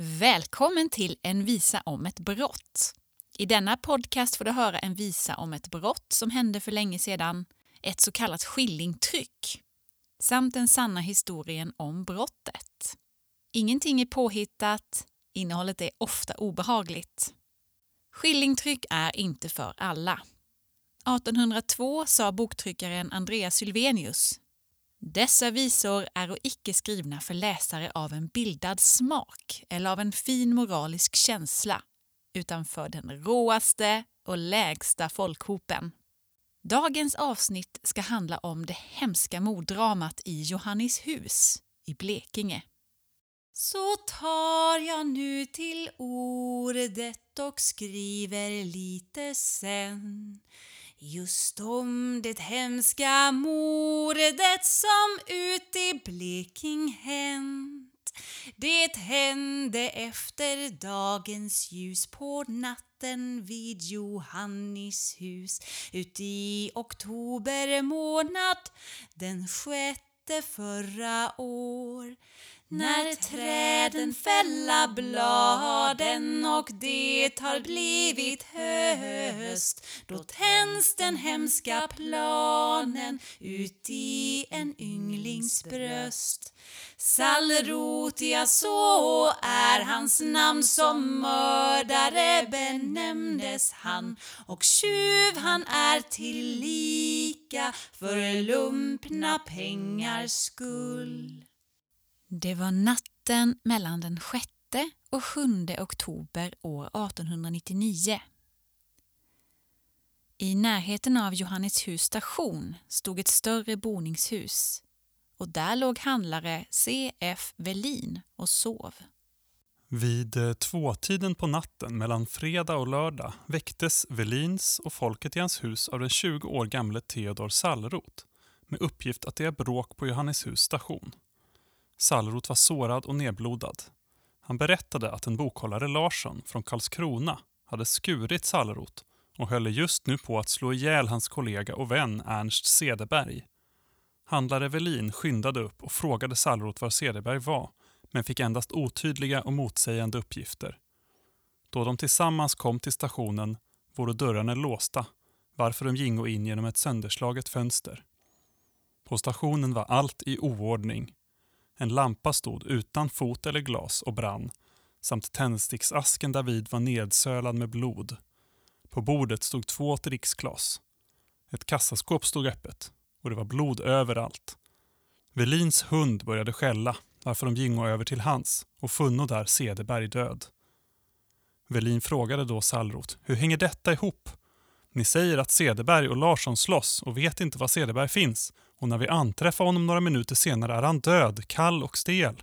Välkommen till En visa om ett brott. I denna podcast får du höra en visa om ett brott som hände för länge sedan, ett så kallat skillingtryck, samt den sanna historien om brottet. Ingenting är påhittat, innehållet är ofta obehagligt. Skillingtryck är inte för alla. 1802 sa boktryckaren Andreas Sylvenius dessa visor är icke skrivna för läsare av en bildad smak eller av en fin moralisk känsla, utan för den råaste och lägsta folkhopen. Dagens avsnitt ska handla om det hemska morddramat i Johannishus i Blekinge. Så tar jag nu till ordet och skriver lite sen Just om det hemska mordet som ut i Bleking hänt. Det hände efter dagens ljus på natten vid Johannishus ut i oktober månad den sjätte förra år. När träden fälla bladen och det har blivit höst då tänds den hemska planen ut i en ynglings bröst. Sallrot, ja så är hans namn som mördare benämndes han och tjuv han är tillika för lumpna pengars skull. Det var natten mellan den 6 och 7 oktober år 1899. I närheten av Johannishus station stod ett större boningshus och där låg handlare C.F. Velin och sov. Vid eh, tvåtiden på natten mellan fredag och lördag väcktes Velins och folket i hans hus av den 20 år gamle Theodor Sallroth med uppgift att det är bråk på Johannishus station. Sallroth var sårad och nedblodad. Han berättade att en bokhållare Larsson från Karlskrona hade skurit Sallroth och höll just nu på att slå ihjäl hans kollega och vän Ernst Cederberg. Handlare Velin skyndade upp och frågade Sallroth var Cederberg var men fick endast otydliga och motsägande uppgifter. Då de tillsammans kom till stationen vore dörrarna låsta varför de gingo in genom ett sönderslaget fönster. På stationen var allt i oordning en lampa stod utan fot eller glas och brann samt tändsticksasken därvid var nedsölad med blod. På bordet stod två dricksglas. Ett kassaskåp stod öppet och det var blod överallt. Velins hund började skälla varför de gingo över till hans och funno där Cederberg död. Velin frågade då Sallroth, hur hänger detta ihop? Ni säger att Cederberg och Larsson slåss och vet inte var Cederberg finns och när vi anträffar honom några minuter senare är han död, kall och stel.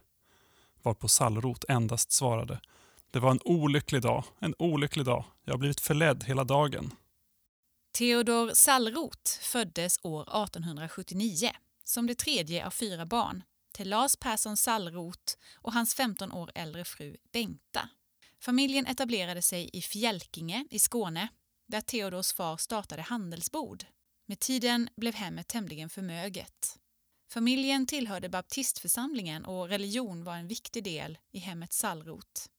Varpå Sallrot endast svarade Det var en olycklig dag, en olycklig dag. Jag har blivit förledd hela dagen. Theodor Sallrot föddes år 1879 som det tredje av fyra barn till Lars Persson Sallrot och hans 15 år äldre fru Bengta. Familjen etablerade sig i Fjälkinge i Skåne där Theodors far startade handelsbord. Med tiden blev hemmet tämligen förmöget. Familjen tillhörde baptistförsamlingen och religion var en viktig del i hemmet Sallrot.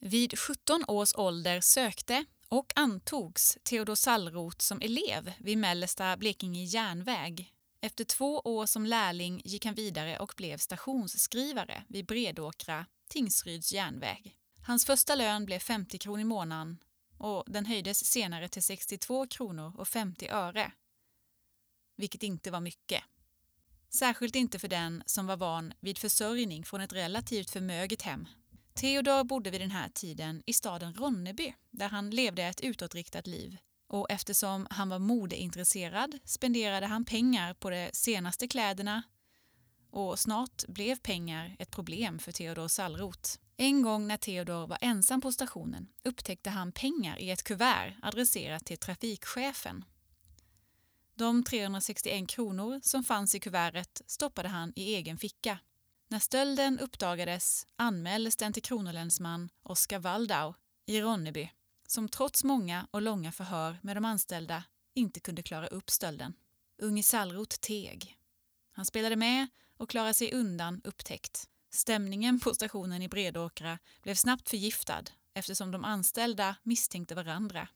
Vid 17 års ålder sökte och antogs Theodor Sallroth som elev vid Mellersta Blekinge järnväg. Efter två år som lärling gick han vidare och blev stationsskrivare vid Bredåkra Tingsryds järnväg. Hans första lön blev 50 kronor i månaden och den höjdes senare till 62 kronor och 50 öre vilket inte var mycket. Särskilt inte för den som var van vid försörjning från ett relativt förmöget hem. Theodor bodde vid den här tiden i staden Ronneby där han levde ett utåtriktat liv och eftersom han var modeintresserad spenderade han pengar på de senaste kläderna och snart blev pengar ett problem för Theodor Sallroth. En gång när Theodor var ensam på stationen upptäckte han pengar i ett kuvert adresserat till trafikchefen de 361 kronor som fanns i kuvertet stoppade han i egen ficka. När stölden uppdagades anmäldes den till kronolänsman Oskar Waldau i Ronneby som trots många och långa förhör med de anställda inte kunde klara upp stölden. Unge Sallroth teg. Han spelade med och klarade sig undan upptäckt. Stämningen på stationen i Bredåkra blev snabbt förgiftad eftersom de anställda misstänkte varandra.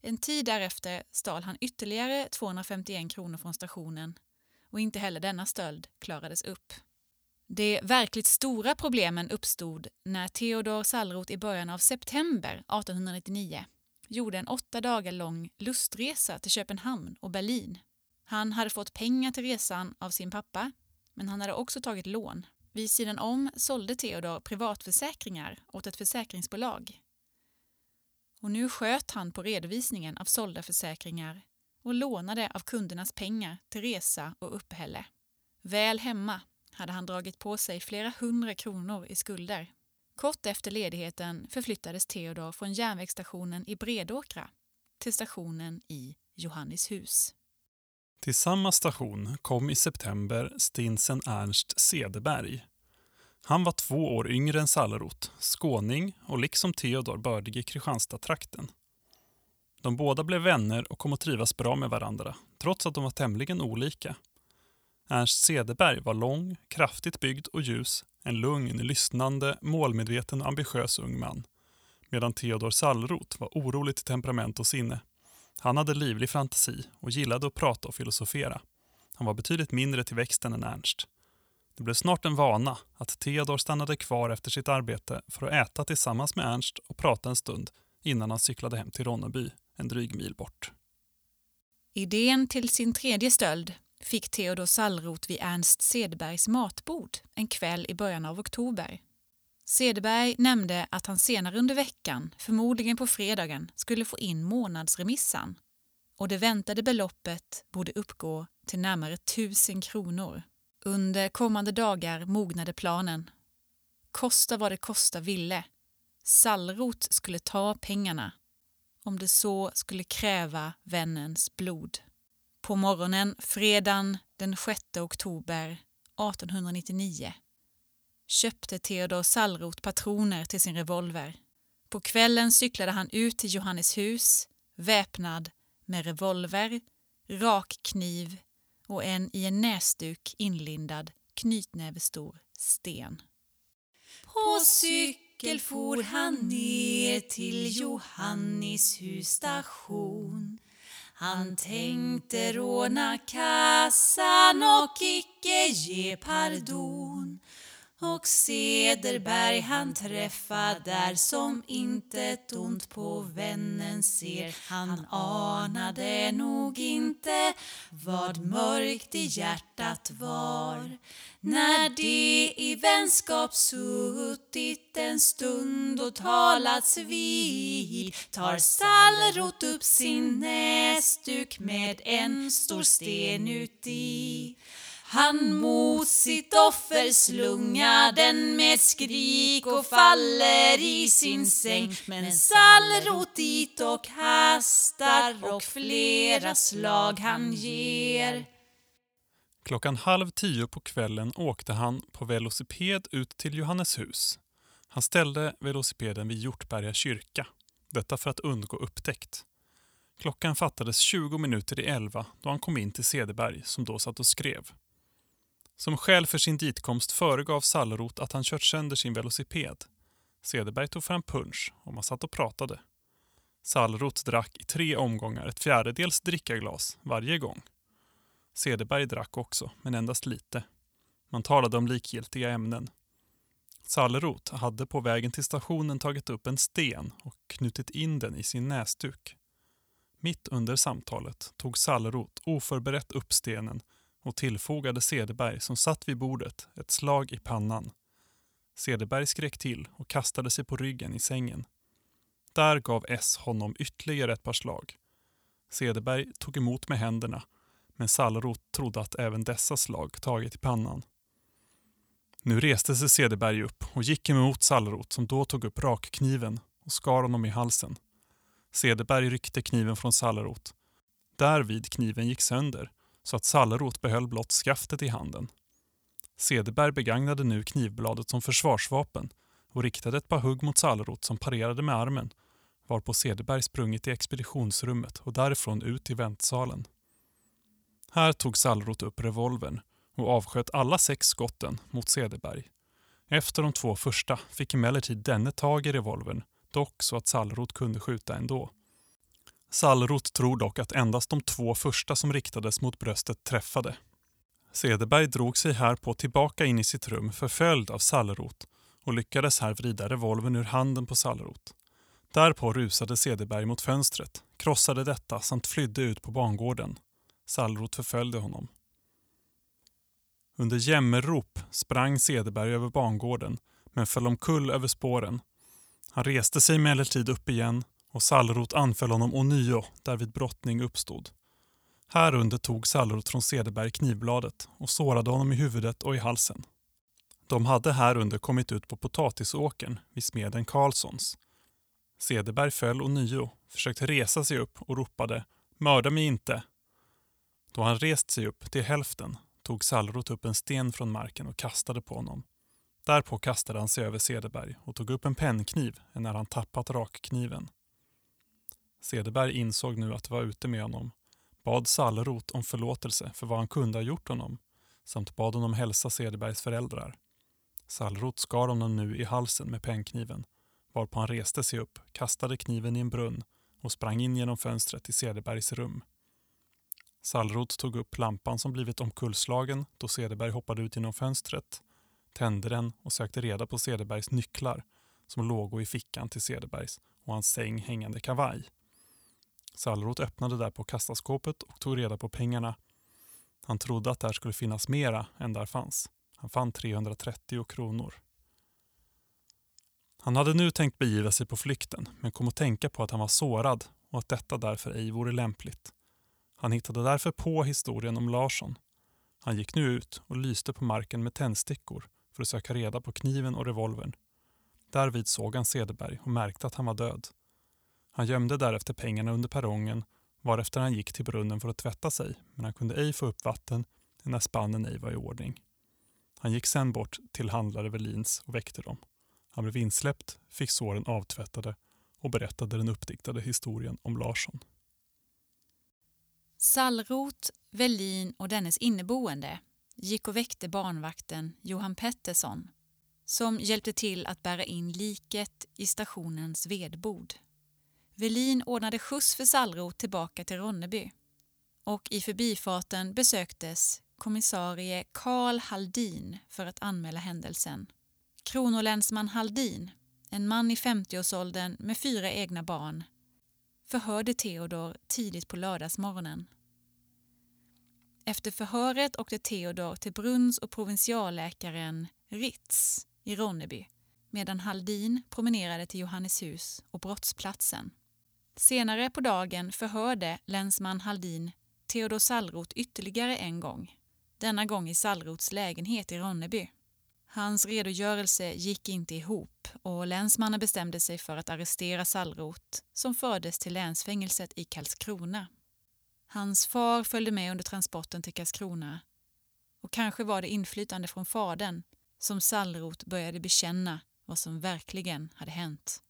En tid därefter stal han ytterligare 251 kronor från stationen och inte heller denna stöld klarades upp. De verkligt stora problemen uppstod när Theodor Sallroth i början av september 1899 gjorde en åtta dagar lång lustresa till Köpenhamn och Berlin. Han hade fått pengar till resan av sin pappa, men han hade också tagit lån. Vid sidan om sålde Theodor privatförsäkringar åt ett försäkringsbolag. Och nu sköt han på redovisningen av sålda försäkringar och lånade av kundernas pengar till resa och uppehälle. Väl hemma hade han dragit på sig flera hundra kronor i skulder. Kort efter ledigheten förflyttades Theodor från järnvägsstationen i Bredåkra till stationen i Johannishus. Till samma station kom i september Stinsen Ernst Cederberg. Han var två år yngre än Sallerot, skåning och liksom Theodor bördig i Kristianstad-trakten. De båda blev vänner och kom att trivas bra med varandra, trots att de var tämligen olika. Ernst Cederberg var lång, kraftigt byggd och ljus, en lugn, lyssnande, målmedveten och ambitiös ung man. Medan Theodor Sallroth var orolig till temperament och sinne. Han hade livlig fantasi och gillade att prata och filosofera. Han var betydligt mindre till växten än Ernst. Det blev snart en vana att Theodor stannade kvar efter sitt arbete för att äta tillsammans med Ernst och prata en stund innan han cyklade hem till Ronneby, en dryg mil bort. Idén till sin tredje stöld fick Theodor Sallroth vid Ernst Cederbergs matbord en kväll i början av oktober. Cederberg nämnde att han senare under veckan, förmodligen på fredagen, skulle få in månadsremissan och det väntade beloppet borde uppgå till närmare tusen kronor. Under kommande dagar mognade planen. Kosta vad det kosta ville. Sallrot skulle ta pengarna, om det så skulle kräva vännens blod. På morgonen fredagen den 6 oktober 1899 köpte Theodor Sallroth patroner till sin revolver. På kvällen cyklade han ut till Johanneshus väpnad med revolver, rakkniv och en i en näsduk inlindad knytnävestor sten. På cykel for han ner till Johannishus station han tänkte råna kassan och icke ge pardon och Cederberg han träffa där som intet ont på vännen ser. Han anade nog inte vad mörkt i hjärtat var. När de i vänskap suttit en stund och talats vid tar Sallrot upp sin näsduk med en stor sten uti han mot sitt offer slungar den med skrik och faller i sin säng men Sallrot dit och hastar och flera slag han ger. Klockan halv tio på kvällen åkte han på velociped ut till Johanneshus. Han ställde velocipeden vid Hjortberga kyrka. Detta för att undgå upptäckt. Klockan fattades 20 minuter i elva då han kom in till Cederberg som då satt och skrev. Som skäl för sin ditkomst föregav Sallerot att han kört sönder sin velociped. Cederberg tog fram punsch och man satt och pratade. Sallerot drack i tre omgångar ett fjärdedels drickaglas varje gång. Cederberg drack också, men endast lite. Man talade om likgiltiga ämnen. Sallerot hade på vägen till stationen tagit upp en sten och knutit in den i sin näsduk. Mitt under samtalet tog Sallerot oförberett upp stenen och tillfogade Cederberg som satt vid bordet ett slag i pannan. Cederberg skrek till och kastade sig på ryggen i sängen. Där gav S honom ytterligare ett par slag. Cederberg tog emot med händerna men Sallroth trodde att även dessa slag tagit i pannan. Nu reste sig Cederberg upp och gick emot Sallroth som då tog upp rakkniven och skar honom i halsen. Cederberg ryckte kniven från Sallroth. Därvid kniven gick sönder så att Sallerot behöll blott skaftet i handen. Cederberg begagnade nu knivbladet som försvarsvapen och riktade ett par hugg mot Sallerot som parerade med armen varpå Cederberg sprungit till expeditionsrummet och därifrån ut i väntsalen. Här tog Sallerot upp revolvern och avsköt alla sex skotten mot Cederberg. Efter de två första fick emellertid denne tag i revolvern, dock så att Sallerot kunde skjuta ändå. Sallroth tror dock att endast de två första som riktades mot bröstet träffade. Cederberg drog sig härpå tillbaka in i sitt rum förföljd av Sallroth och lyckades här vrida revolvern ur handen på Sallroth. Därpå rusade Cederberg mot fönstret, krossade detta samt flydde ut på bangården. Sallroth förföljde honom. Under jämmerrop sprang Cederberg över bangården men föll omkull över spåren. Han reste sig emellertid upp igen och Sallroth anföll honom ånyo därvid brottning uppstod. Härunder tog Sallroth från Cederberg knivbladet och sårade honom i huvudet och i halsen. De hade härunder kommit ut på potatisåkern vid smeden Karlssons. Cederberg föll ånyo, försökte resa sig upp och ropade ”Mörda mig inte!” Då han rest sig upp till hälften tog Sallroth upp en sten från marken och kastade på honom. Därpå kastade han sig över Cederberg och tog upp en pennkniv när han tappat rakkniven. Cederberg insåg nu att det var ute med honom, bad Sallroth om förlåtelse för vad han kunde ha gjort honom samt bad honom hälsa Cederbergs föräldrar. Sallroth skar honom nu i halsen med pennkniven varpå han reste sig upp, kastade kniven i en brunn och sprang in genom fönstret i Cederbergs rum. Sallroth tog upp lampan som blivit omkullslagen då Cederberg hoppade ut genom fönstret, tände den och sökte reda på Cederbergs nycklar som låg i fickan till Cederbergs och hans säng hängande kavaj. Sallroth öppnade därpå kassaskåpet och tog reda på pengarna. Han trodde att där skulle finnas mera än där fanns. Han fann 330 kronor. Han hade nu tänkt begiva sig på flykten men kom att tänka på att han var sårad och att detta därför ej vore lämpligt. Han hittade därför på historien om Larsson. Han gick nu ut och lyste på marken med tändstickor för att söka reda på kniven och revolvern. Därvid såg han Cederberg och märkte att han var död. Han gömde därefter pengarna under perrongen varefter han gick till brunnen för att tvätta sig men han kunde ej få upp vatten när spannen ej var i ordning. Han gick sen bort till handlare Velins och väckte dem. Han blev insläppt, fick såren avtvättade och berättade den uppdiktade historien om Larsson. Sallrot, Velin och dennes inneboende gick och väckte barnvakten Johan Pettersson som hjälpte till att bära in liket i stationens vedbod. Velin ordnade skjuts för Sallrot tillbaka till Ronneby och i förbifarten besöktes kommissarie Karl Haldin för att anmäla händelsen. Kronolänsman Haldin, en man i 50-årsåldern med fyra egna barn, förhörde Theodor tidigt på lördagsmorgonen. Efter förhöret åkte Theodor till brunns och provinsialläkaren Ritz i Ronneby medan Haldin promenerade till Johanneshus och brottsplatsen. Senare på dagen förhörde länsman Haldin Theodor Sallroth ytterligare en gång, denna gång i Sallroths lägenhet i Ronneby. Hans redogörelse gick inte ihop och länsmannen bestämde sig för att arrestera Sallroth som fördes till länsfängelset i Karlskrona. Hans far följde med under transporten till Karlskrona och kanske var det inflytande från fadern som Sallroth började bekänna vad som verkligen hade hänt.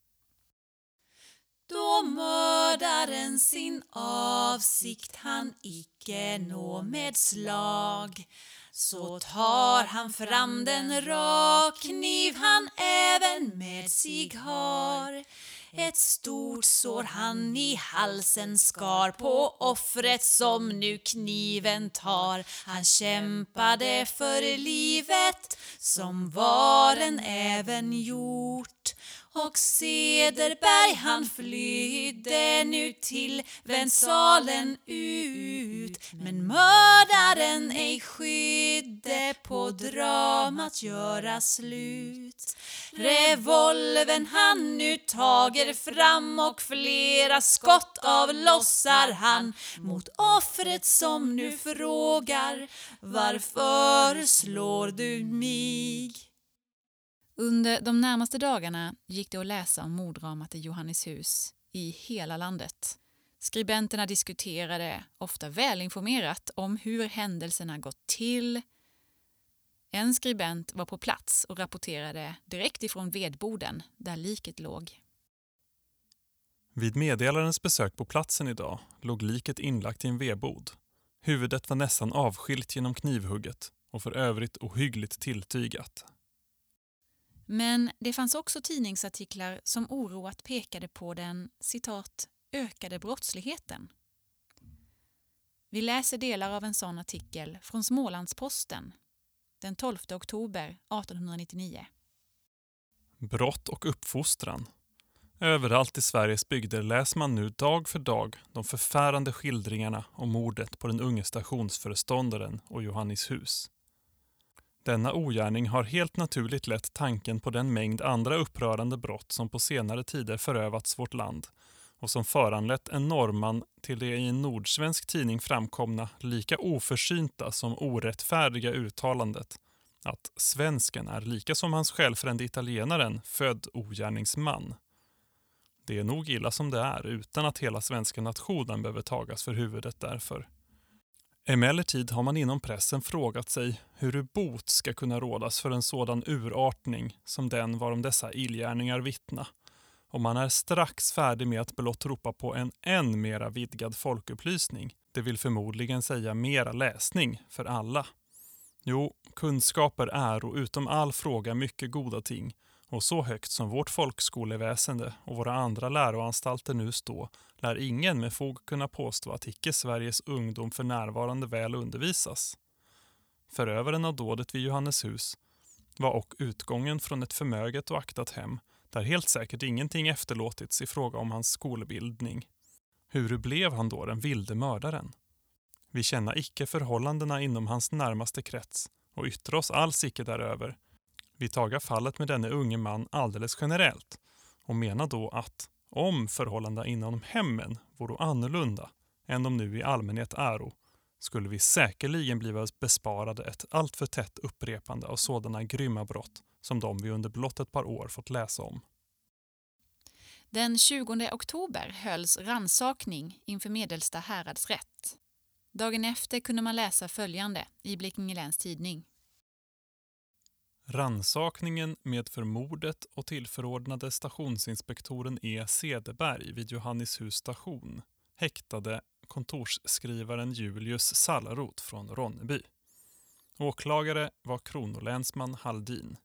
Då mördaren sin avsikt han icke nå med slag. Så tar han fram den rakkniv han även med sig har. Ett stort sår han i halsen skar på offret som nu kniven tar. Han kämpade för livet som varen även gjort och Cederberg han flydde nu till väntsalen ut men mördaren ej skydde på dramat göra slut. Revolven han nu tager fram och flera skott avlossar han mot offret som nu frågar Varför slår du mig? Under de närmaste dagarna gick det att läsa om morddramat i Johanneshus i hela landet. Skribenterna diskuterade, ofta välinformerat, om hur händelserna gått till. En skribent var på plats och rapporterade direkt ifrån vedboden där liket låg. Vid meddelarens besök på platsen idag låg liket inlagt i en vedbod. Huvudet var nästan avskilt genom knivhugget och för övrigt ohyggligt tilltygat. Men det fanns också tidningsartiklar som oroat pekade på den citat, ökade brottsligheten. Vi läser delar av en sån artikel från Smålandsposten den 12 oktober 1899. Brott och uppfostran. Överallt i Sveriges bygder läser man nu dag för dag de förfärande skildringarna om mordet på den unge stationsföreståndaren och Johannishus. Denna ogärning har helt naturligt lett tanken på den mängd andra upprörande brott som på senare tider förövats vårt land och som föranlett en norrman till det i en nordsvensk tidning framkomna lika oförsynta som orättfärdiga uttalandet att svensken är lika som hans självfrände italienaren född ogärningsman. Det är nog illa som det är utan att hela svenska nationen behöver tagas för huvudet därför. Emellertid har man inom pressen frågat sig hur bot ska kunna rådas för en sådan urartning som den varom dessa illgärningar vittna och man är strax färdig med att blott ropa på en än mera vidgad folkupplysning. Det vill förmodligen säga mera läsning för alla. Jo, kunskaper är och utom all fråga mycket goda ting och så högt som vårt folkskoleväsende och våra andra läroanstalter nu stå lär ingen med fog kunna påstå att icke Sveriges ungdom för närvarande väl undervisas. Förövaren av dådet vid Johanneshus var och utgången från ett förmöget och aktat hem där helt säkert ingenting efterlåtits i fråga om hans skolbildning. Hur blev han då den vilde mördaren? Vi känna icke förhållandena inom hans närmaste krets och yttra oss alls icke däröver. Vi taga fallet med denne unge man alldeles generellt och menar då att om förhållandena inom hemmen vore annorlunda än de nu i allmänhet äro skulle vi säkerligen bli besparade ett alltför tätt upprepande av sådana grymma brott som de vi under blott ett par år fått läsa om. Den 20 oktober hölls ransakning inför Medelsta häradsrätt. Dagen efter kunde man läsa följande i Blekinge Läns Tidning. Ransakningen med förmordet och tillförordnade stationsinspektoren E. Cederberg vid Johannishus station häktade kontorsskrivaren Julius Sallarot från Ronneby. Åklagare var kronolänsman Haldin.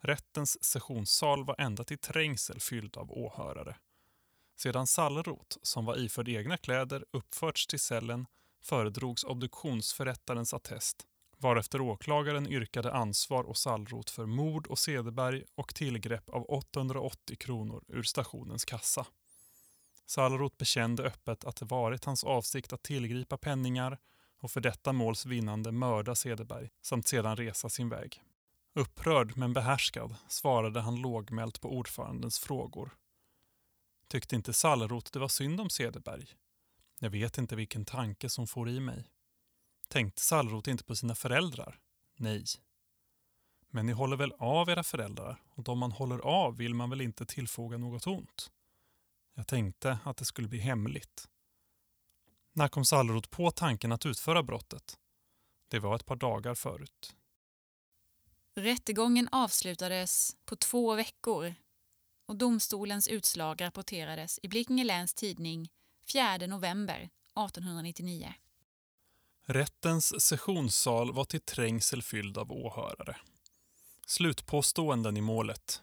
Rättens sessionssal var ända till trängsel fylld av åhörare. Sedan Sallerot, som var iförd egna kläder, uppförts till cellen föredrogs obduktionsförrättarens attest varefter åklagaren yrkade ansvar och Sallrot för mord och Cederberg och tillgrepp av 880 kronor ur stationens kassa. Sallrot bekände öppet att det varit hans avsikt att tillgripa penningar och för detta måls vinnande mörda Cederberg samt sedan resa sin väg. Upprörd men behärskad svarade han lågmält på ordförandens frågor. Tyckte inte Sallroth det var synd om Cederberg? Jag vet inte vilken tanke som for i mig. Tänkte Sallroth inte på sina föräldrar? Nej. Men ni håller väl av era föräldrar och de man håller av vill man väl inte tillfoga något ont? Jag tänkte att det skulle bli hemligt. När kom Sallroth på tanken att utföra brottet? Det var ett par dagar förut. Rättegången avslutades på två veckor och domstolens utslag rapporterades i Blekinge Läns Tidning 4 november 1899. Rättens sessionssal var till trängsel fylld av åhörare. Slutpåståenden i målet.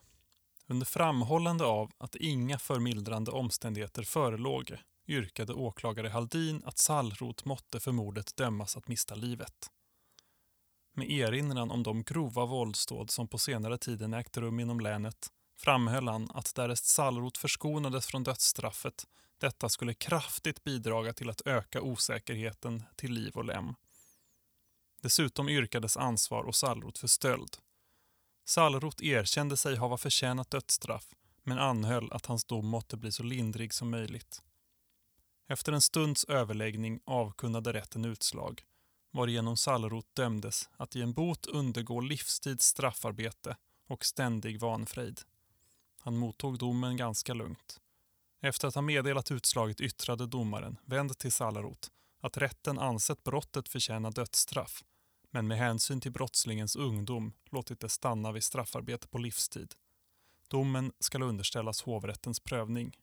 Under framhållande av att inga förmildrande omständigheter förelåg yrkade åklagare Haldin att Sallrot måtte för mordet dömas att mista livet. Med erinran om de grova våldsdåd som på senare tiden ägt rum inom länet framhöll han att därest Sallrot förskonades från dödsstraffet detta skulle kraftigt bidraga till att öka osäkerheten till liv och lem. Dessutom yrkades ansvar och Sallroth för stöld. Sallroth erkände sig hava förtjänat dödsstraff men anhöll att hans dom måtte bli så lindrig som möjligt. Efter en stunds överläggning avkunnade rätten utslag varigenom Sallroth dömdes att i en bot undergå livstids straffarbete och ständig vanfrejd. Han mottog domen ganska lugnt. Efter att ha meddelat utslaget yttrade domaren, vänd till Sallarot, att rätten ansett brottet förtjäna dödsstraff men med hänsyn till brottslingens ungdom låtit det stanna vid straffarbete på livstid. Domen skall underställas hovrättens prövning.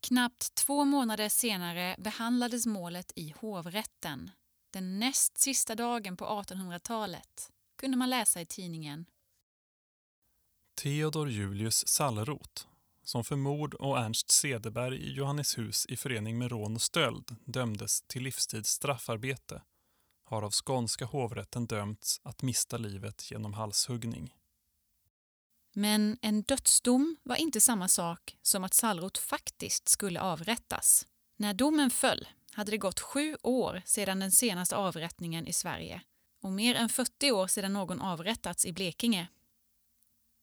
Knappt två månader senare behandlades målet i hovrätten. den näst sista dagen på 1800-talet, kunde man läsa i tidningen. Theodor Julius Sallerot, som för mord och Ernst Cederberg i Johanneshus i förening med rån och stöld dömdes till livstids straffarbete, har av skånska hovrätten dömts att mista livet genom halshuggning. Men en dödsdom var inte samma sak som att Sallroth faktiskt skulle avrättas. När domen föll hade det gått sju år sedan den senaste avrättningen i Sverige och mer än 40 år sedan någon avrättats i Blekinge.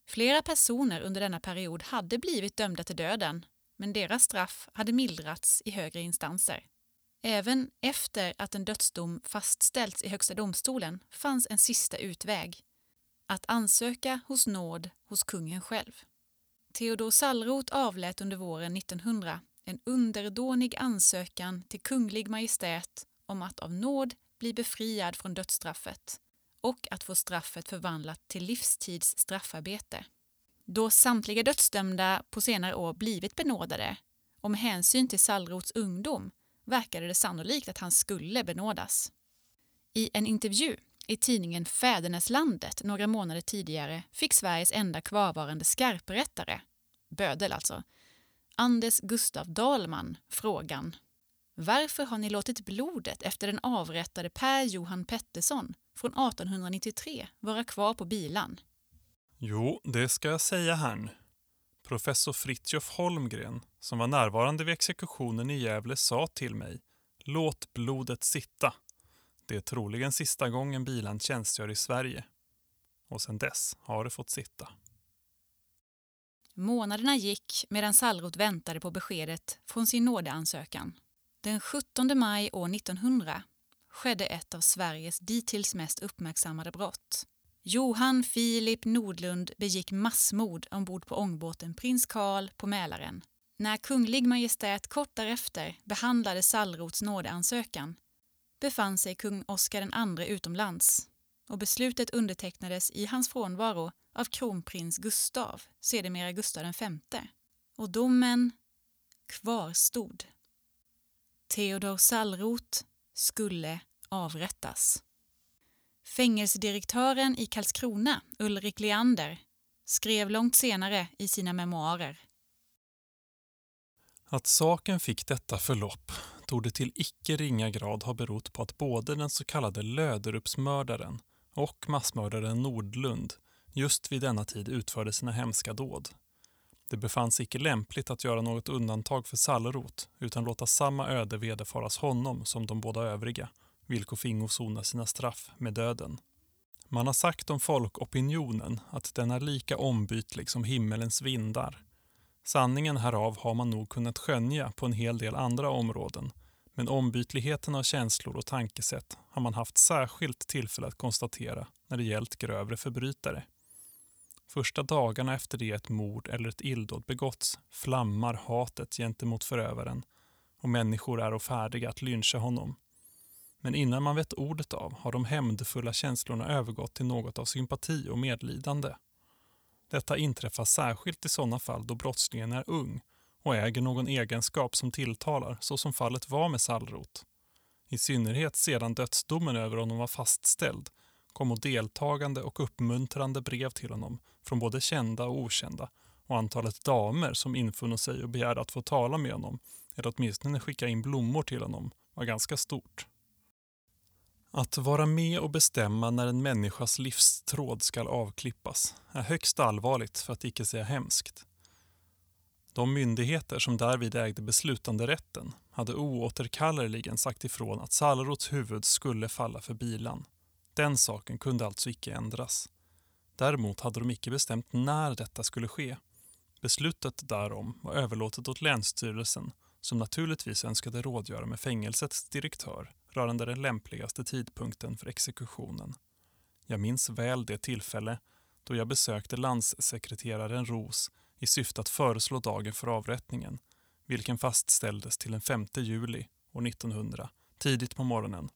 Flera personer under denna period hade blivit dömda till döden, men deras straff hade mildrats i högre instanser. Även efter att en dödsdom fastställts i Högsta domstolen fanns en sista utväg. Att ansöka hos nåd hos kungen själv. Theodor Sallroth avlät under våren 1900 en underdånig ansökan till Kunglig Majestät om att av nåd bli befriad från dödsstraffet och att få straffet förvandlat till livstids straffarbete. Då samtliga dödsdömda på senare år blivit benådade och med hänsyn till Sallroths ungdom verkade det sannolikt att han skulle benådas. I en intervju i tidningen Fäderneslandet några månader tidigare fick Sveriges enda kvarvarande skarprättare, bödel alltså, Anders Gustav Dahlman frågan Varför har ni låtit blodet efter den avrättade Per Johan Pettersson från 1893 vara kvar på bilan? Jo, det ska jag säga här. Professor Fritjof Holmgren, som var närvarande vid exekutionen i Gävle, sa till mig Låt blodet sitta. Det är troligen sista gången bilan tjänstgör i Sverige. Och sedan dess har det fått sitta. Månaderna gick medan Sallroth väntade på beskedet från sin nådeansökan. Den 17 maj år 1900 skedde ett av Sveriges dittills mest uppmärksammade brott. Johan Filip Nordlund begick massmord ombord på ångbåten Prins Karl på Mälaren. När Kunglig Majestät kort därefter behandlade Sallroths nådeansökan befann sig kung Oscar II utomlands och beslutet undertecknades i hans frånvaro av kronprins Gustav, sedermera Gustav V. Och domen kvarstod. Theodor Sallroth skulle avrättas. Fängelsedirektören i Karlskrona, Ulrik Leander, skrev långt senare i sina memoarer. Att saken fick detta förlopp torde till icke ringa grad ha berott på att både den så kallade Löderupsmördaren och massmördaren Nordlund just vid denna tid utförde sina hemska dåd. Det befanns icke lämpligt att göra något undantag för Sallerot utan låta samma öde vederfaras honom som de båda övriga, vilka fingo sona sina straff med döden. Man har sagt om folkopinionen att den är lika ombytlig som himmelens vindar. Sanningen härav har man nog kunnat skönja på en hel del andra områden men ombytligheten av känslor och tankesätt har man haft särskilt tillfälle att konstatera när det gällt grövre förbrytare. Första dagarna efter det ett mord eller ett illdåd begåtts flammar hatet gentemot förövaren och människor är färdiga att lyncha honom. Men innan man vet ordet av har de hämndfulla känslorna övergått till något av sympati och medlidande. Detta inträffar särskilt i sådana fall då brottslingen är ung och äger någon egenskap som tilltalar så som fallet var med Sallrot. I synnerhet sedan dödsdomen över honom var fastställd kom deltagande och uppmuntrande brev till honom från både kända och okända och antalet damer som infunnit sig och begärde att få tala med honom eller åtminstone skicka in blommor till honom var ganska stort. Att vara med och bestämma när en människas livstråd ska avklippas är högst allvarligt för att icke säga hemskt. De myndigheter som därvid ägde beslutanderätten hade oåterkalleligen sagt ifrån att Salrots huvud skulle falla för bilan. Den saken kunde alltså icke ändras. Däremot hade de icke bestämt när detta skulle ske. Beslutet därom var överlåtet åt Länsstyrelsen som naturligtvis önskade rådgöra med fängelsets direktör rörande den lämpligaste tidpunkten för exekutionen. Jag minns väl det tillfälle då jag besökte landssekreteraren Ros i syfte att föreslå dagen för avrättningen, vilken fastställdes till den 5 juli år 1900, tidigt på morgonen.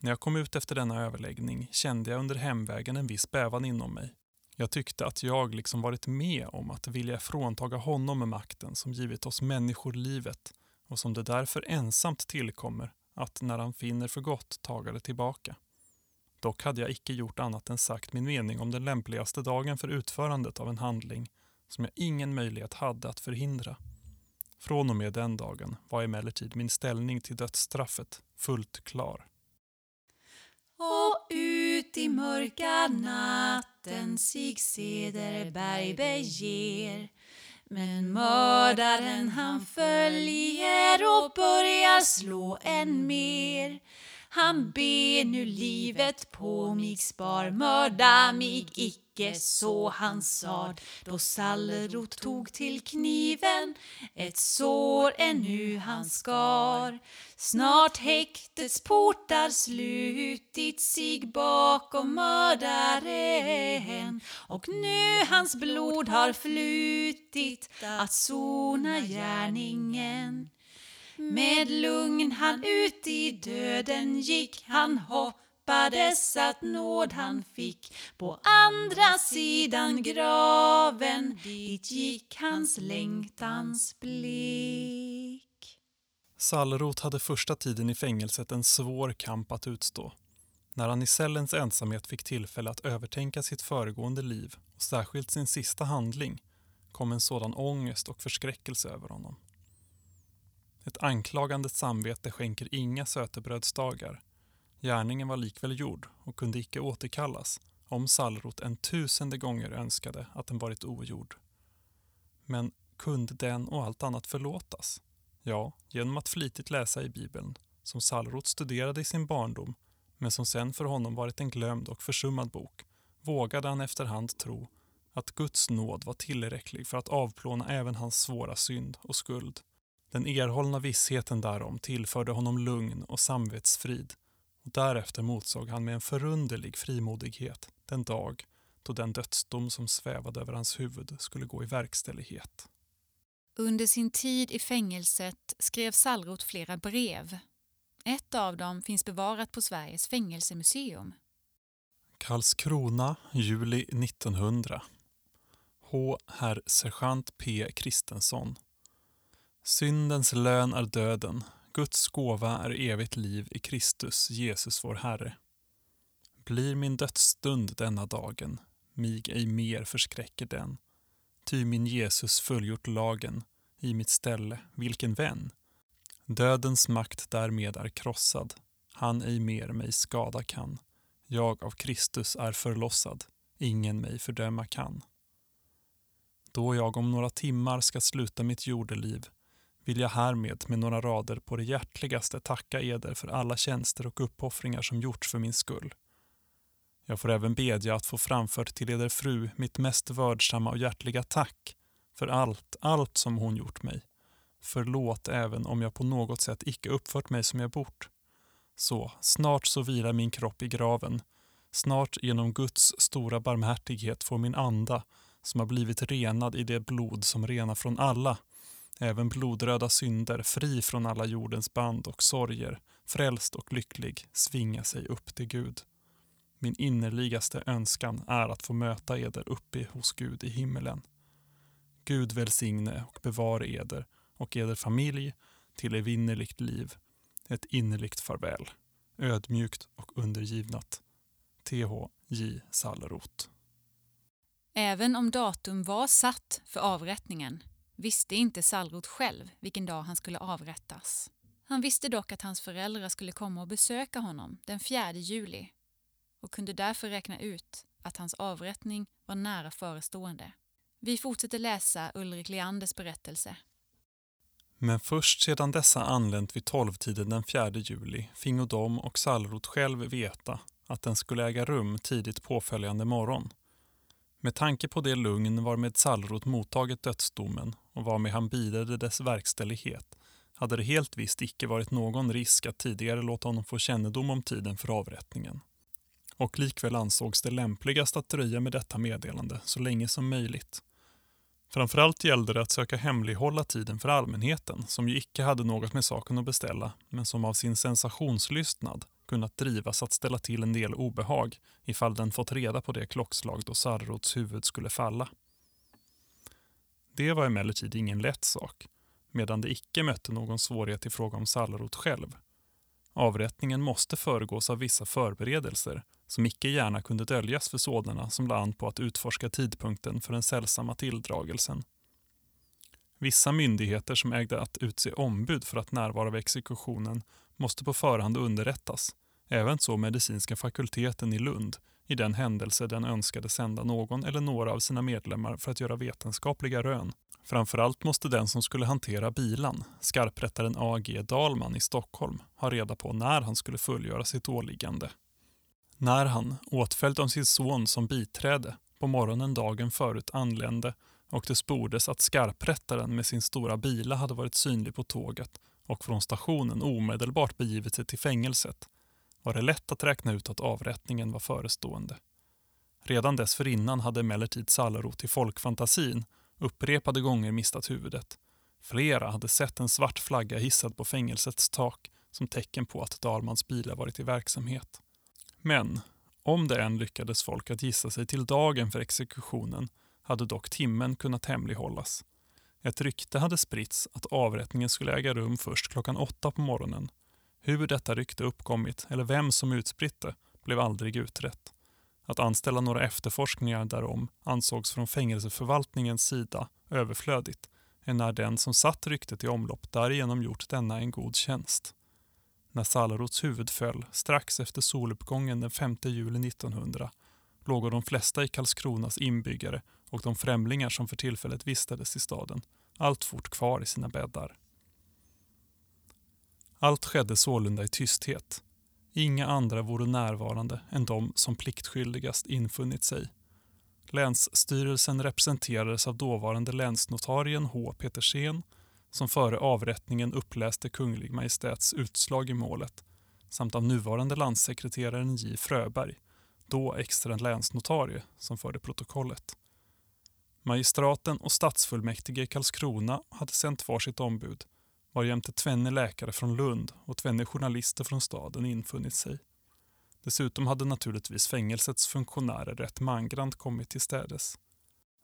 När jag kom ut efter denna överläggning kände jag under hemvägen en viss bävan inom mig. Jag tyckte att jag liksom varit med om att vilja fråntaga honom med makten som givit oss människor livet och som det därför ensamt tillkommer att när han finner för gott taga det tillbaka. Dock hade jag icke gjort annat än sagt min mening om den lämpligaste dagen för utförandet av en handling som jag ingen möjlighet hade att förhindra. Från och med den dagen var emellertid min ställning till dödsstraffet fullt klar. Och ut i mörka natten sig Cederberg beger. Men mördaren han följer och börjar slå än mer han ber nu livet på mig spar, mörda mig icke, så han sad. Då Sallerot tog till kniven, ett sår ännu han skar. Snart häktets portar slutit sig bakom mördaren och nu hans blod har flutit att sona gärningen. Med lugn han ut i döden gick, han hoppades att nåd han fick. På andra sidan graven, dit gick hans längtans blick. Sallroth hade första tiden i fängelset en svår kamp att utstå. När han i cellens ensamhet fick tillfälle att övertänka sitt föregående liv och särskilt sin sista handling kom en sådan ångest och förskräckelse över honom. Ett anklagande samvete skänker inga sötebrödsdagar. Gärningen var likväl gjord och kunde icke återkallas om Salrot en tusende gånger önskade att den varit ogjord. Men kunde den och allt annat förlåtas? Ja, genom att flitigt läsa i Bibeln, som Salrot studerade i sin barndom, men som sen för honom varit en glömd och försummad bok, vågade han efterhand tro att Guds nåd var tillräcklig för att avplåna även hans svåra synd och skuld den erhållna vissheten därom tillförde honom lugn och samvetsfrid och därefter motsåg han med en förunderlig frimodighet den dag då den dödsdom som svävade över hans huvud skulle gå i verkställighet. Under sin tid i fängelset skrev Sallroth flera brev. Ett av dem finns bevarat på Sveriges fängelsemuseum. Karlskrona, juli 1900. H. Herr sergeant P. Kristensson Syndens lön är döden, Guds gåva är evigt liv i Kristus, Jesus vår Herre. Blir min dödsstund denna dagen, mig ej mer förskräcker den. Ty min Jesus fullgjort lagen, i mitt ställe, vilken vän. Dödens makt därmed är krossad, han ej mer mig skada kan. Jag av Kristus är förlossad, ingen mig fördöma kan. Då jag om några timmar ska sluta mitt jordeliv vill jag härmed med några rader på det hjärtligaste tacka eder för alla tjänster och uppoffringar som gjorts för min skull. Jag får även bedja att få framfört till eder fru mitt mest vördsamma och hjärtliga tack för allt, allt som hon gjort mig. Förlåt även om jag på något sätt icke uppfört mig som jag bort. Så, snart så vilar min kropp i graven. Snart genom Guds stora barmhärtighet får min anda, som har blivit renad i det blod som renar från alla, även blodröda synder, fri från alla jordens band och sorger, frälst och lycklig, svinga sig upp till Gud. Min innerligaste önskan är att få möta eder uppe hos Gud i himmelen. Gud välsigne och bevare eder och eder familj till evinnerligt liv. Ett innerligt farväl. Ödmjukt och undergivnat. T.H. J. Sallerot. Även om datum var satt för avrättningen visste inte Sallroth själv vilken dag han skulle avrättas. Han visste dock att hans föräldrar skulle komma och besöka honom den 4 juli och kunde därför räkna ut att hans avrättning var nära förestående. Vi fortsätter läsa Ulrik Leanders berättelse. Men först sedan dessa anlänt vid tolvtiden den 4 juli fingo de och Sallroth själv veta att den skulle äga rum tidigt påföljande morgon. Med tanke på det lugn varmed Sallroth mottagit dödsdomen och varmed han bidade dess verkställighet hade det helt visst icke varit någon risk att tidigare låta honom få kännedom om tiden för avrättningen. Och likväl ansågs det lämpligast att dröja med detta meddelande så länge som möjligt. Framförallt gällde det att söka hemlighålla tiden för allmänheten som ju icke hade något med saken att beställa men som av sin sensationslystnad kunnat drivas att ställa till en del obehag ifall den fått reda på det klockslag då Sarrots huvud skulle falla. Det var emellertid ingen lätt sak, medan det icke mötte någon svårighet i fråga om Salrot själv. Avrättningen måste föregås av vissa förberedelser som icke gärna kunde döljas för sådana som la an på att utforska tidpunkten för den sällsamma tilldragelsen. Vissa myndigheter som ägde att utse ombud för att närvara vid exekutionen måste på förhand underrättas, även så medicinska fakulteten i Lund i den händelse den önskade sända någon eller några av sina medlemmar för att göra vetenskapliga rön. Framförallt måste den som skulle hantera bilan, skarprättaren A.G. Dalman i Stockholm, ha reda på när han skulle fullgöra sitt åliggande. När han, åtföljd av sin son som biträde, på morgonen dagen förut anlände och det spordes att skarprättaren med sin stora bila hade varit synlig på tåget och från stationen omedelbart begivit sig till fängelset var det lätt att räkna ut att avrättningen var förestående. Redan dessförinnan hade emellertid Sallerot i folkfantasin upprepade gånger mistat huvudet. Flera hade sett en svart flagga hissad på fängelsets tak som tecken på att Dalmans bilar varit i verksamhet. Men om det än lyckades folk att gissa sig till dagen för exekutionen hade dock timmen kunnat hemlighållas. Ett rykte hade spritts att avrättningen skulle äga rum först klockan åtta på morgonen. Hur detta rykte uppkommit eller vem som utspritt det blev aldrig utrett. Att anställa några efterforskningar därom ansågs från fängelseförvaltningens sida överflödigt, enär den som satt ryktet i omlopp därigenom gjort denna en god tjänst. När Salarots huvud föll strax efter soluppgången den 5 juli 1900 låg de flesta i Karlskronas inbyggare och de främlingar som för tillfället vistades i staden alltfort kvar i sina bäddar. Allt skedde sålunda i tysthet. Inga andra vore närvarande än de som pliktskyldigast infunnit sig. Länsstyrelsen representerades av dåvarande länsnotarien H. Petersen som före avrättningen uppläste Kunglig Majestäts utslag i målet samt av nuvarande landssekreteraren J. Fröberg, då extra länsnotarie, som förde protokollet. Magistraten och stadsfullmäktige i Karlskrona hade sänt varsitt ombud har jämte tvenne läkare från Lund och tvenne journalister från staden infunnit sig. Dessutom hade naturligtvis fängelsets funktionärer rätt mangrant kommit till städes.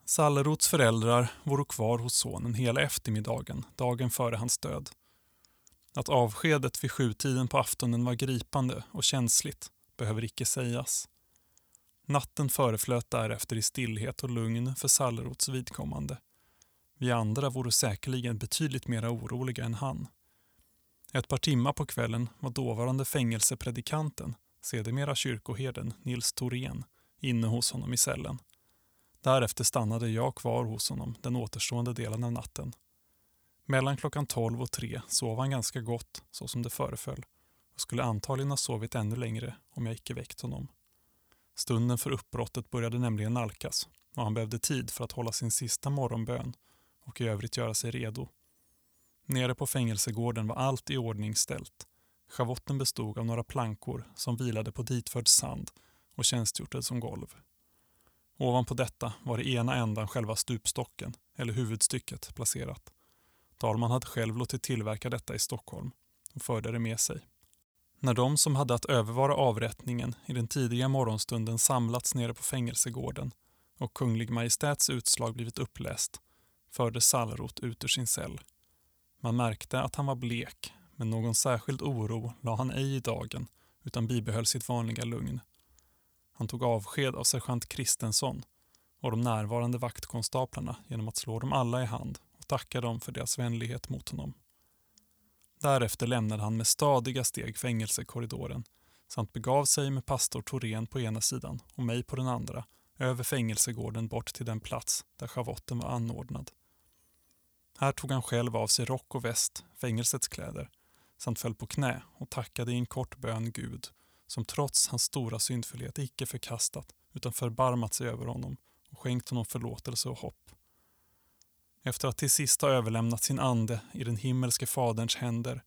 Sallerots föräldrar vore kvar hos sonen hela eftermiddagen, dagen före hans död. Att avskedet vid sjutiden på aftonen var gripande och känsligt behöver icke sägas. Natten föreflöt därefter i stillhet och lugn för Sallerots vidkommande. Vi andra vore säkerligen betydligt mer oroliga än han. Ett par timmar på kvällen var dåvarande fängelsepredikanten, sedermera kyrkoherden Nils Thorén, inne hos honom i cellen. Därefter stannade jag kvar hos honom den återstående delen av natten. Mellan klockan 12 och 3 sov han ganska gott, så som det föreföll, och skulle antagligen ha sovit ännu längre om jag icke väckt honom. Stunden för uppbrottet började nämligen nalkas och han behövde tid för att hålla sin sista morgonbön och i övrigt göra sig redo. Nere på fängelsegården var allt i ordning ställt. Schavotten bestod av några plankor som vilade på ditförd sand och tjänstgjorde som golv. Ovanpå detta var i ena ändan själva stupstocken, eller huvudstycket, placerat. Dalman hade själv låtit tillverka detta i Stockholm och förde det med sig. När de som hade att övervara avrättningen i den tidiga morgonstunden samlats nere på fängelsegården och Kunglig Majestäts utslag blivit uppläst förde Sallroth ut ur sin cell. Man märkte att han var blek, men någon särskild oro la han ej i dagen utan bibehöll sitt vanliga lugn. Han tog avsked av sergeant Kristensson och de närvarande vaktkonstaplarna genom att slå dem alla i hand och tacka dem för deras vänlighet mot honom. Därefter lämnade han med stadiga steg fängelsekorridoren samt begav sig med pastor Torén på ena sidan och mig på den andra över fängelsegården bort till den plats där schavotten var anordnad. Här tog han själv av sig rock och väst, fängelsets kläder, samt föll på knä och tackade i en kort bön Gud, som trots hans stora syndfullhet icke förkastat utan förbarmat sig över honom och skänkt honom förlåtelse och hopp. Efter att till sist ha överlämnat sin ande i den himmelske faderns händer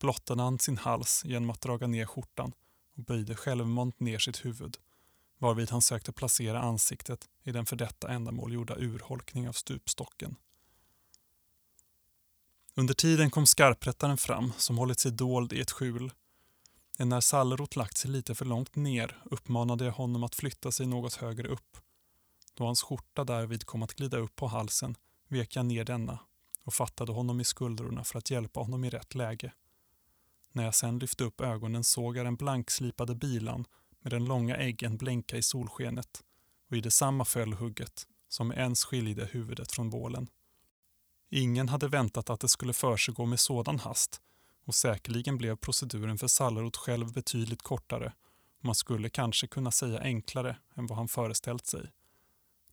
blottade han sin hals genom att draga ner skjortan och böjde självmant ner sitt huvud, varvid han sökte placera ansiktet i den för detta ändamål gjorda urholkning av stupstocken. Under tiden kom skarprättaren fram som hållit sig dold i ett skjul. när Sallerot lagt sig lite för långt ner uppmanade jag honom att flytta sig något högre upp. Då hans skjorta därvid kom att glida upp på halsen vek jag ner denna och fattade honom i skuldrorna för att hjälpa honom i rätt läge. När jag sen lyfte upp ögonen såg jag den blankslipade bilan med den långa äggen blänka i solskenet och i detsamma föll hugget, som ens skiljde huvudet från bålen. Ingen hade väntat att det skulle försiggå med sådan hast och säkerligen blev proceduren för Sallerot själv betydligt kortare och man skulle kanske kunna säga enklare än vad han föreställt sig.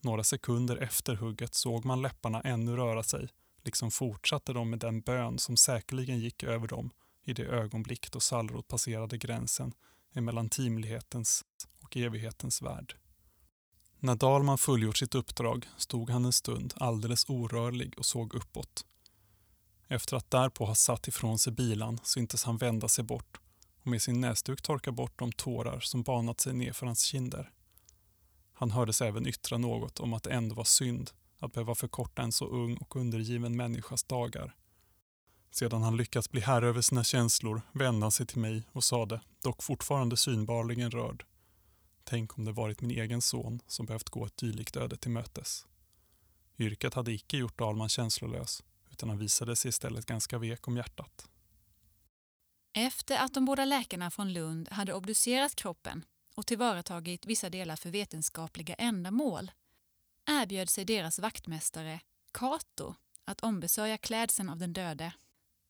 Några sekunder efter hugget såg man läpparna ännu röra sig, liksom fortsatte de med den bön som säkerligen gick över dem i det ögonblick då Sallerot passerade gränsen emellan timlighetens och evighetens värld. När Dalman fullgjort sitt uppdrag stod han en stund alldeles orörlig och såg uppåt. Efter att därpå ha satt ifrån sig bilan syntes han vända sig bort och med sin näsduk torka bort de tårar som banat sig nerför hans kinder. Han hördes även yttra något om att det ändå var synd att behöva förkorta en så ung och undergiven människas dagar. Sedan han lyckats bli herre över sina känslor vände han sig till mig och sade, dock fortfarande synbarligen rörd. Tänk om det varit min egen son som behövt gå ett dylikt öde till mötes. Yrket hade icke gjort Dalman känslolös utan han visade sig istället ganska vek om hjärtat. Efter att de båda läkarna från Lund hade obducerat kroppen och tillvaratagit vissa delar för vetenskapliga ändamål erbjöd sig deras vaktmästare, Cato, att ombesörja klädseln av den döde.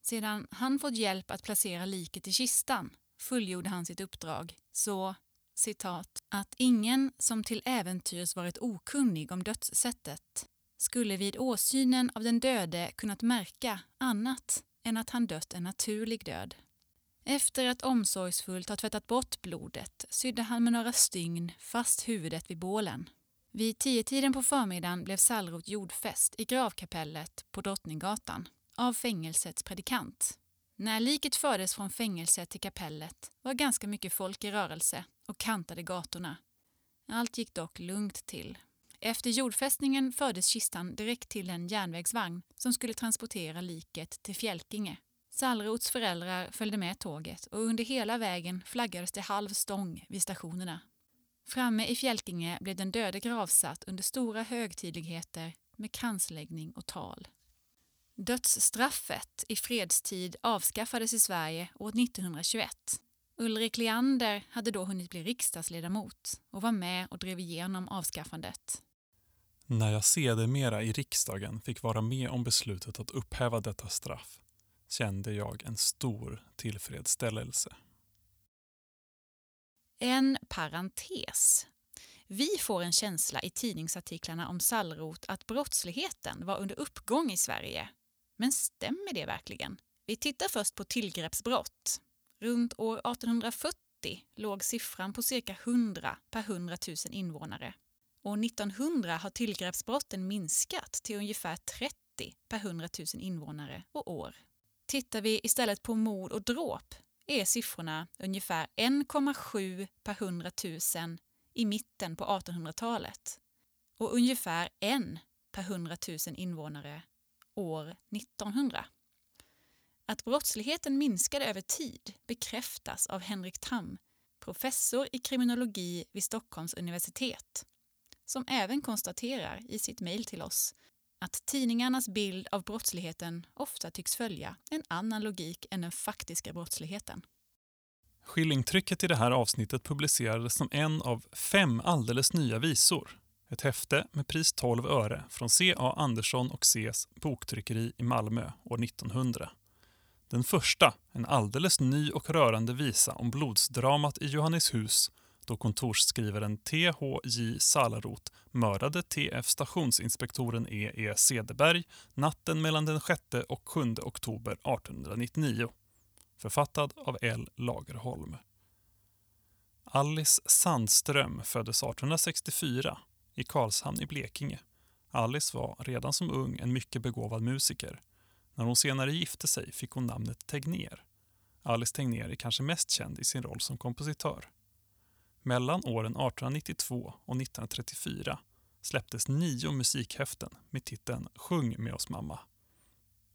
Sedan han fått hjälp att placera liket i kistan fullgjorde han sitt uppdrag så citat, att ingen som till äventyrs varit okunnig om dödssättet skulle vid åsynen av den döde kunnat märka annat än att han dött en naturlig död. Efter att omsorgsfullt ha tvättat bort blodet sydde han med några stygn fast huvudet vid bålen. Vid tiotiden på förmiddagen blev Sallroth jordfäst i gravkapellet på Drottninggatan av fängelsets predikant. När liket fördes från fängelset till kapellet var ganska mycket folk i rörelse och kantade gatorna. Allt gick dock lugnt till. Efter jordfästningen fördes kistan direkt till en järnvägsvagn som skulle transportera liket till Fjälkinge. Sallrots föräldrar följde med tåget och under hela vägen flaggades det halv stång vid stationerna. Framme i Fjälkinge blev den döde gravsatt under stora högtidligheter med kransläggning och tal. Dödsstraffet i fredstid avskaffades i Sverige år 1921. Ulrik Leander hade då hunnit bli riksdagsledamot och var med och drev igenom avskaffandet. När jag sedermera i riksdagen fick vara med om beslutet att upphäva detta straff kände jag en stor tillfredsställelse. En parentes. Vi får en känsla i tidningsartiklarna om Sallrot att brottsligheten var under uppgång i Sverige. Men stämmer det verkligen? Vi tittar först på tillgreppsbrott. Runt år 1840 låg siffran på cirka 100 per 100 000 invånare. År 1900 har tillgreppsbrotten minskat till ungefär 30 per 100 000 invånare och år. Tittar vi istället på mord och dråp är siffrorna ungefär 1,7 per 100 000 i mitten på 1800-talet och ungefär 1 per 100 000 invånare år 1900. Att brottsligheten minskade över tid bekräftas av Henrik Tam, professor i kriminologi vid Stockholms universitet, som även konstaterar i sitt mejl till oss att tidningarnas bild av brottsligheten ofta tycks följa en annan logik än den faktiska brottsligheten. Skillingtrycket i det här avsnittet publicerades som en av fem alldeles nya visor. Ett häfte med pris 12 öre från C.A. Andersson och Cs boktryckeri i Malmö år 1900. Den första, en alldeles ny och rörande visa om blodsdramat i Johanneshus då kontorsskrivaren T.H.J. Salarot mördade T.F. stationsinspektoren E.E. Cederberg natten mellan den 6 och 7 oktober 1899. Författad av L. Lagerholm. Alice Sandström föddes 1864 i Karlshamn i Blekinge. Alice var redan som ung en mycket begåvad musiker. När hon senare gifte sig fick hon namnet Tegnér. Alice Tegnér är kanske mest känd i sin roll som kompositör. Mellan åren 1892 och 1934 släpptes nio musikhäften med titeln Sjung med oss mamma,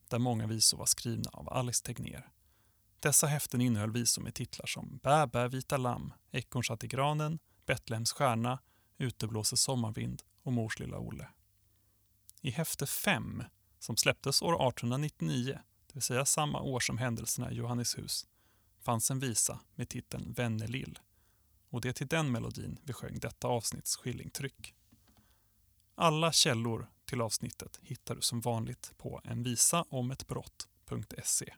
där många visor var skrivna av Alice Tegnér. Dessa häften innehöll visor med titlar som Bä, bä, vita lamm, Ekorn satt i granen, Betlehems stjärna, Ute blåser sommarvind och Mors lilla Olle. I häfte 5, som släpptes år 1899, det vill säga samma år som händelserna i Johanneshus, fanns en visa med titeln Vennelill och det är till den melodin vi sjöng detta avsnitts skillingtryck. Alla källor till avsnittet hittar du som vanligt på envisaometbrott.se.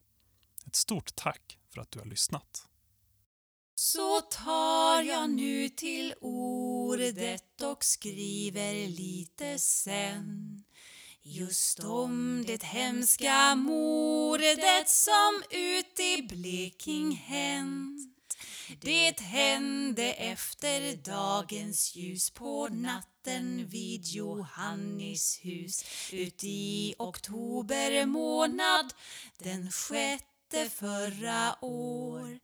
Ett stort tack för att du har lyssnat. Så tar jag nu till ordet och skriver lite sen Just om det hemska mordet som ut i Bleking hänt. Det hände efter dagens ljus på natten vid Johannis hus. Ut i oktober månad den sjätte förra år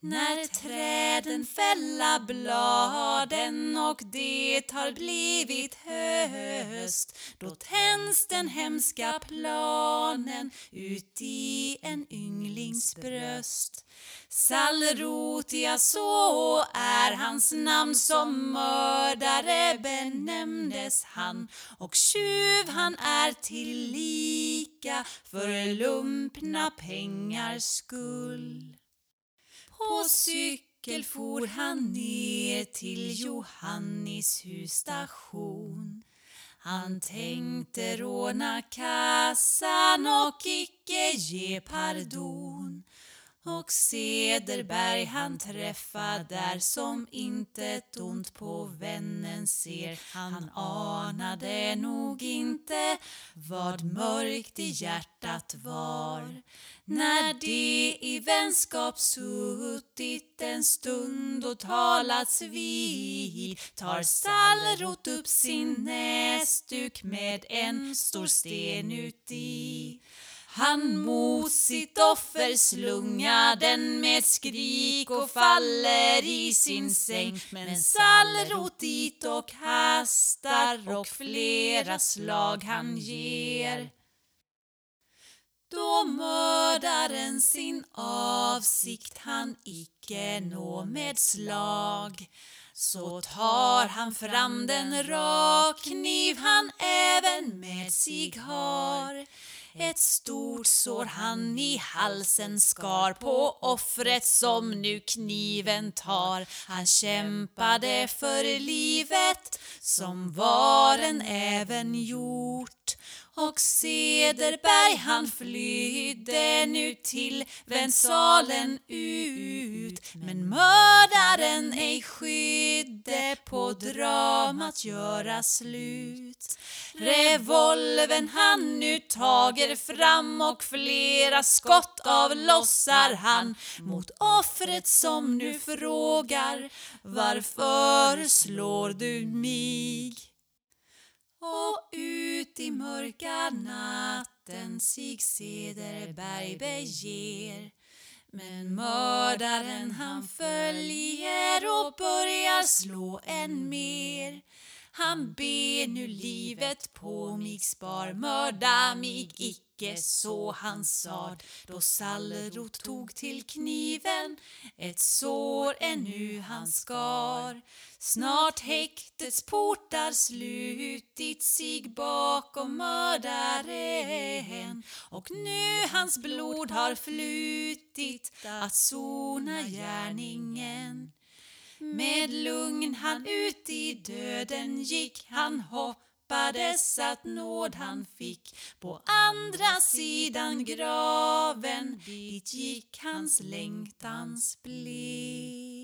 när träden fälla bladen och det har blivit höst då tänds den hemska planen ut i en ynglings bröst Salrotia så är hans namn som mördare benämndes han och tjuv han är tillika för lumpna pengars skull. På cykel for han ner till Johannis husstation. Han tänkte råna kassan och icke ge pardon. Och Cederberg han träffa där som intet ont på vännen ser. Han anade nog inte vad mörkt i hjärtat var. När de i vänskap suttit en stund och talats vid tar Sallrot upp sin näsduk med en stor sten uti. Han mot sitt offer slungar den med skrik och faller i sin säng. Men sallrot dit och hastar och flera slag han ger. Då mördaren sin avsikt han icke nå med slag. Så tar han fram den rakkniv han även med sig har ett stort sår han i halsen skar på offret som nu kniven tar. Han kämpade för livet som varen även gjort och Cederberg han flydde nu till väntsalen ut men mördaren ej skydde på dramat göra slut. Revolven han nu tager fram och flera skott avlossar han mot offret som nu frågar Varför slår du mig? Och ut i mörka natten sig Cederberg beger. Men mördaren han följer och börjar slå än mer han ber nu livet på mig spar, mörda mig icke så han sad. Då Sallerot tog till kniven, ett sår ännu han skar. Snart häktets portar slutit sig bakom mördaren och nu hans blod har flutit att sona gärningen. Med lugn han ut i döden gick, han hoppades att nåd han fick. På andra sidan graven, dit gick hans längtans blick.